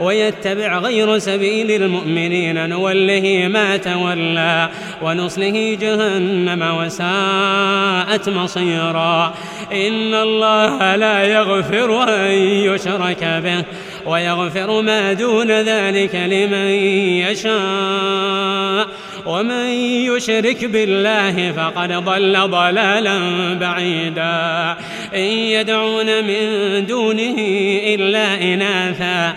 ويتبع غير سبيل المؤمنين. نوله ما تولى ونصله جهنم وساءت مصيرا. إن الله لا يغفر أن يشرك به ويغفر ما دون ذلك لمن يشاء. ومن يشرك بالله فقد ضل ضلالا بعيدا. إن يدعون من دونه إلا إناثا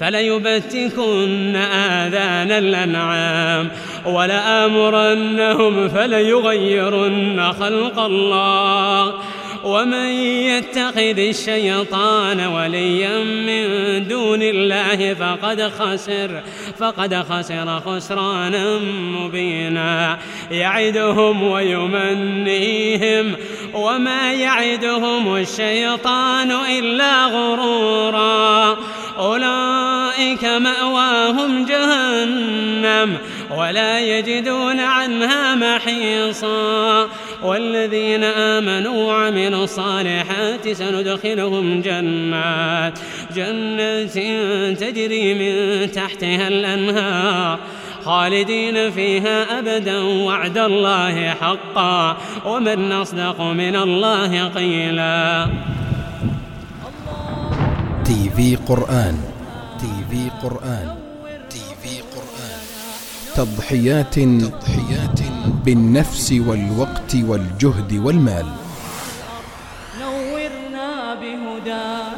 فليبتكن آذان الأنعام ولآمرنهم فليغيرن خلق الله ومن يتخذ الشيطان وليا من دون الله فقد خسر فقد خسر خسرانا مبينا يعدهم ويمنيهم وما يعدهم الشيطان إلا غرورا أولئك مأواهم جهنم ولا يجدون عنها محيصا والذين آمنوا وعملوا الصالحات سندخلهم جنات جنات تجري من تحتها الأنهار خالدين فيها أبدا وعد الله حقا ومن أصدق من الله قيلا TV قرآن TV قرآن. TV قرآن. تضحيات تضحيات بالنفس والوقت والجهد والمال. نورنا بهداك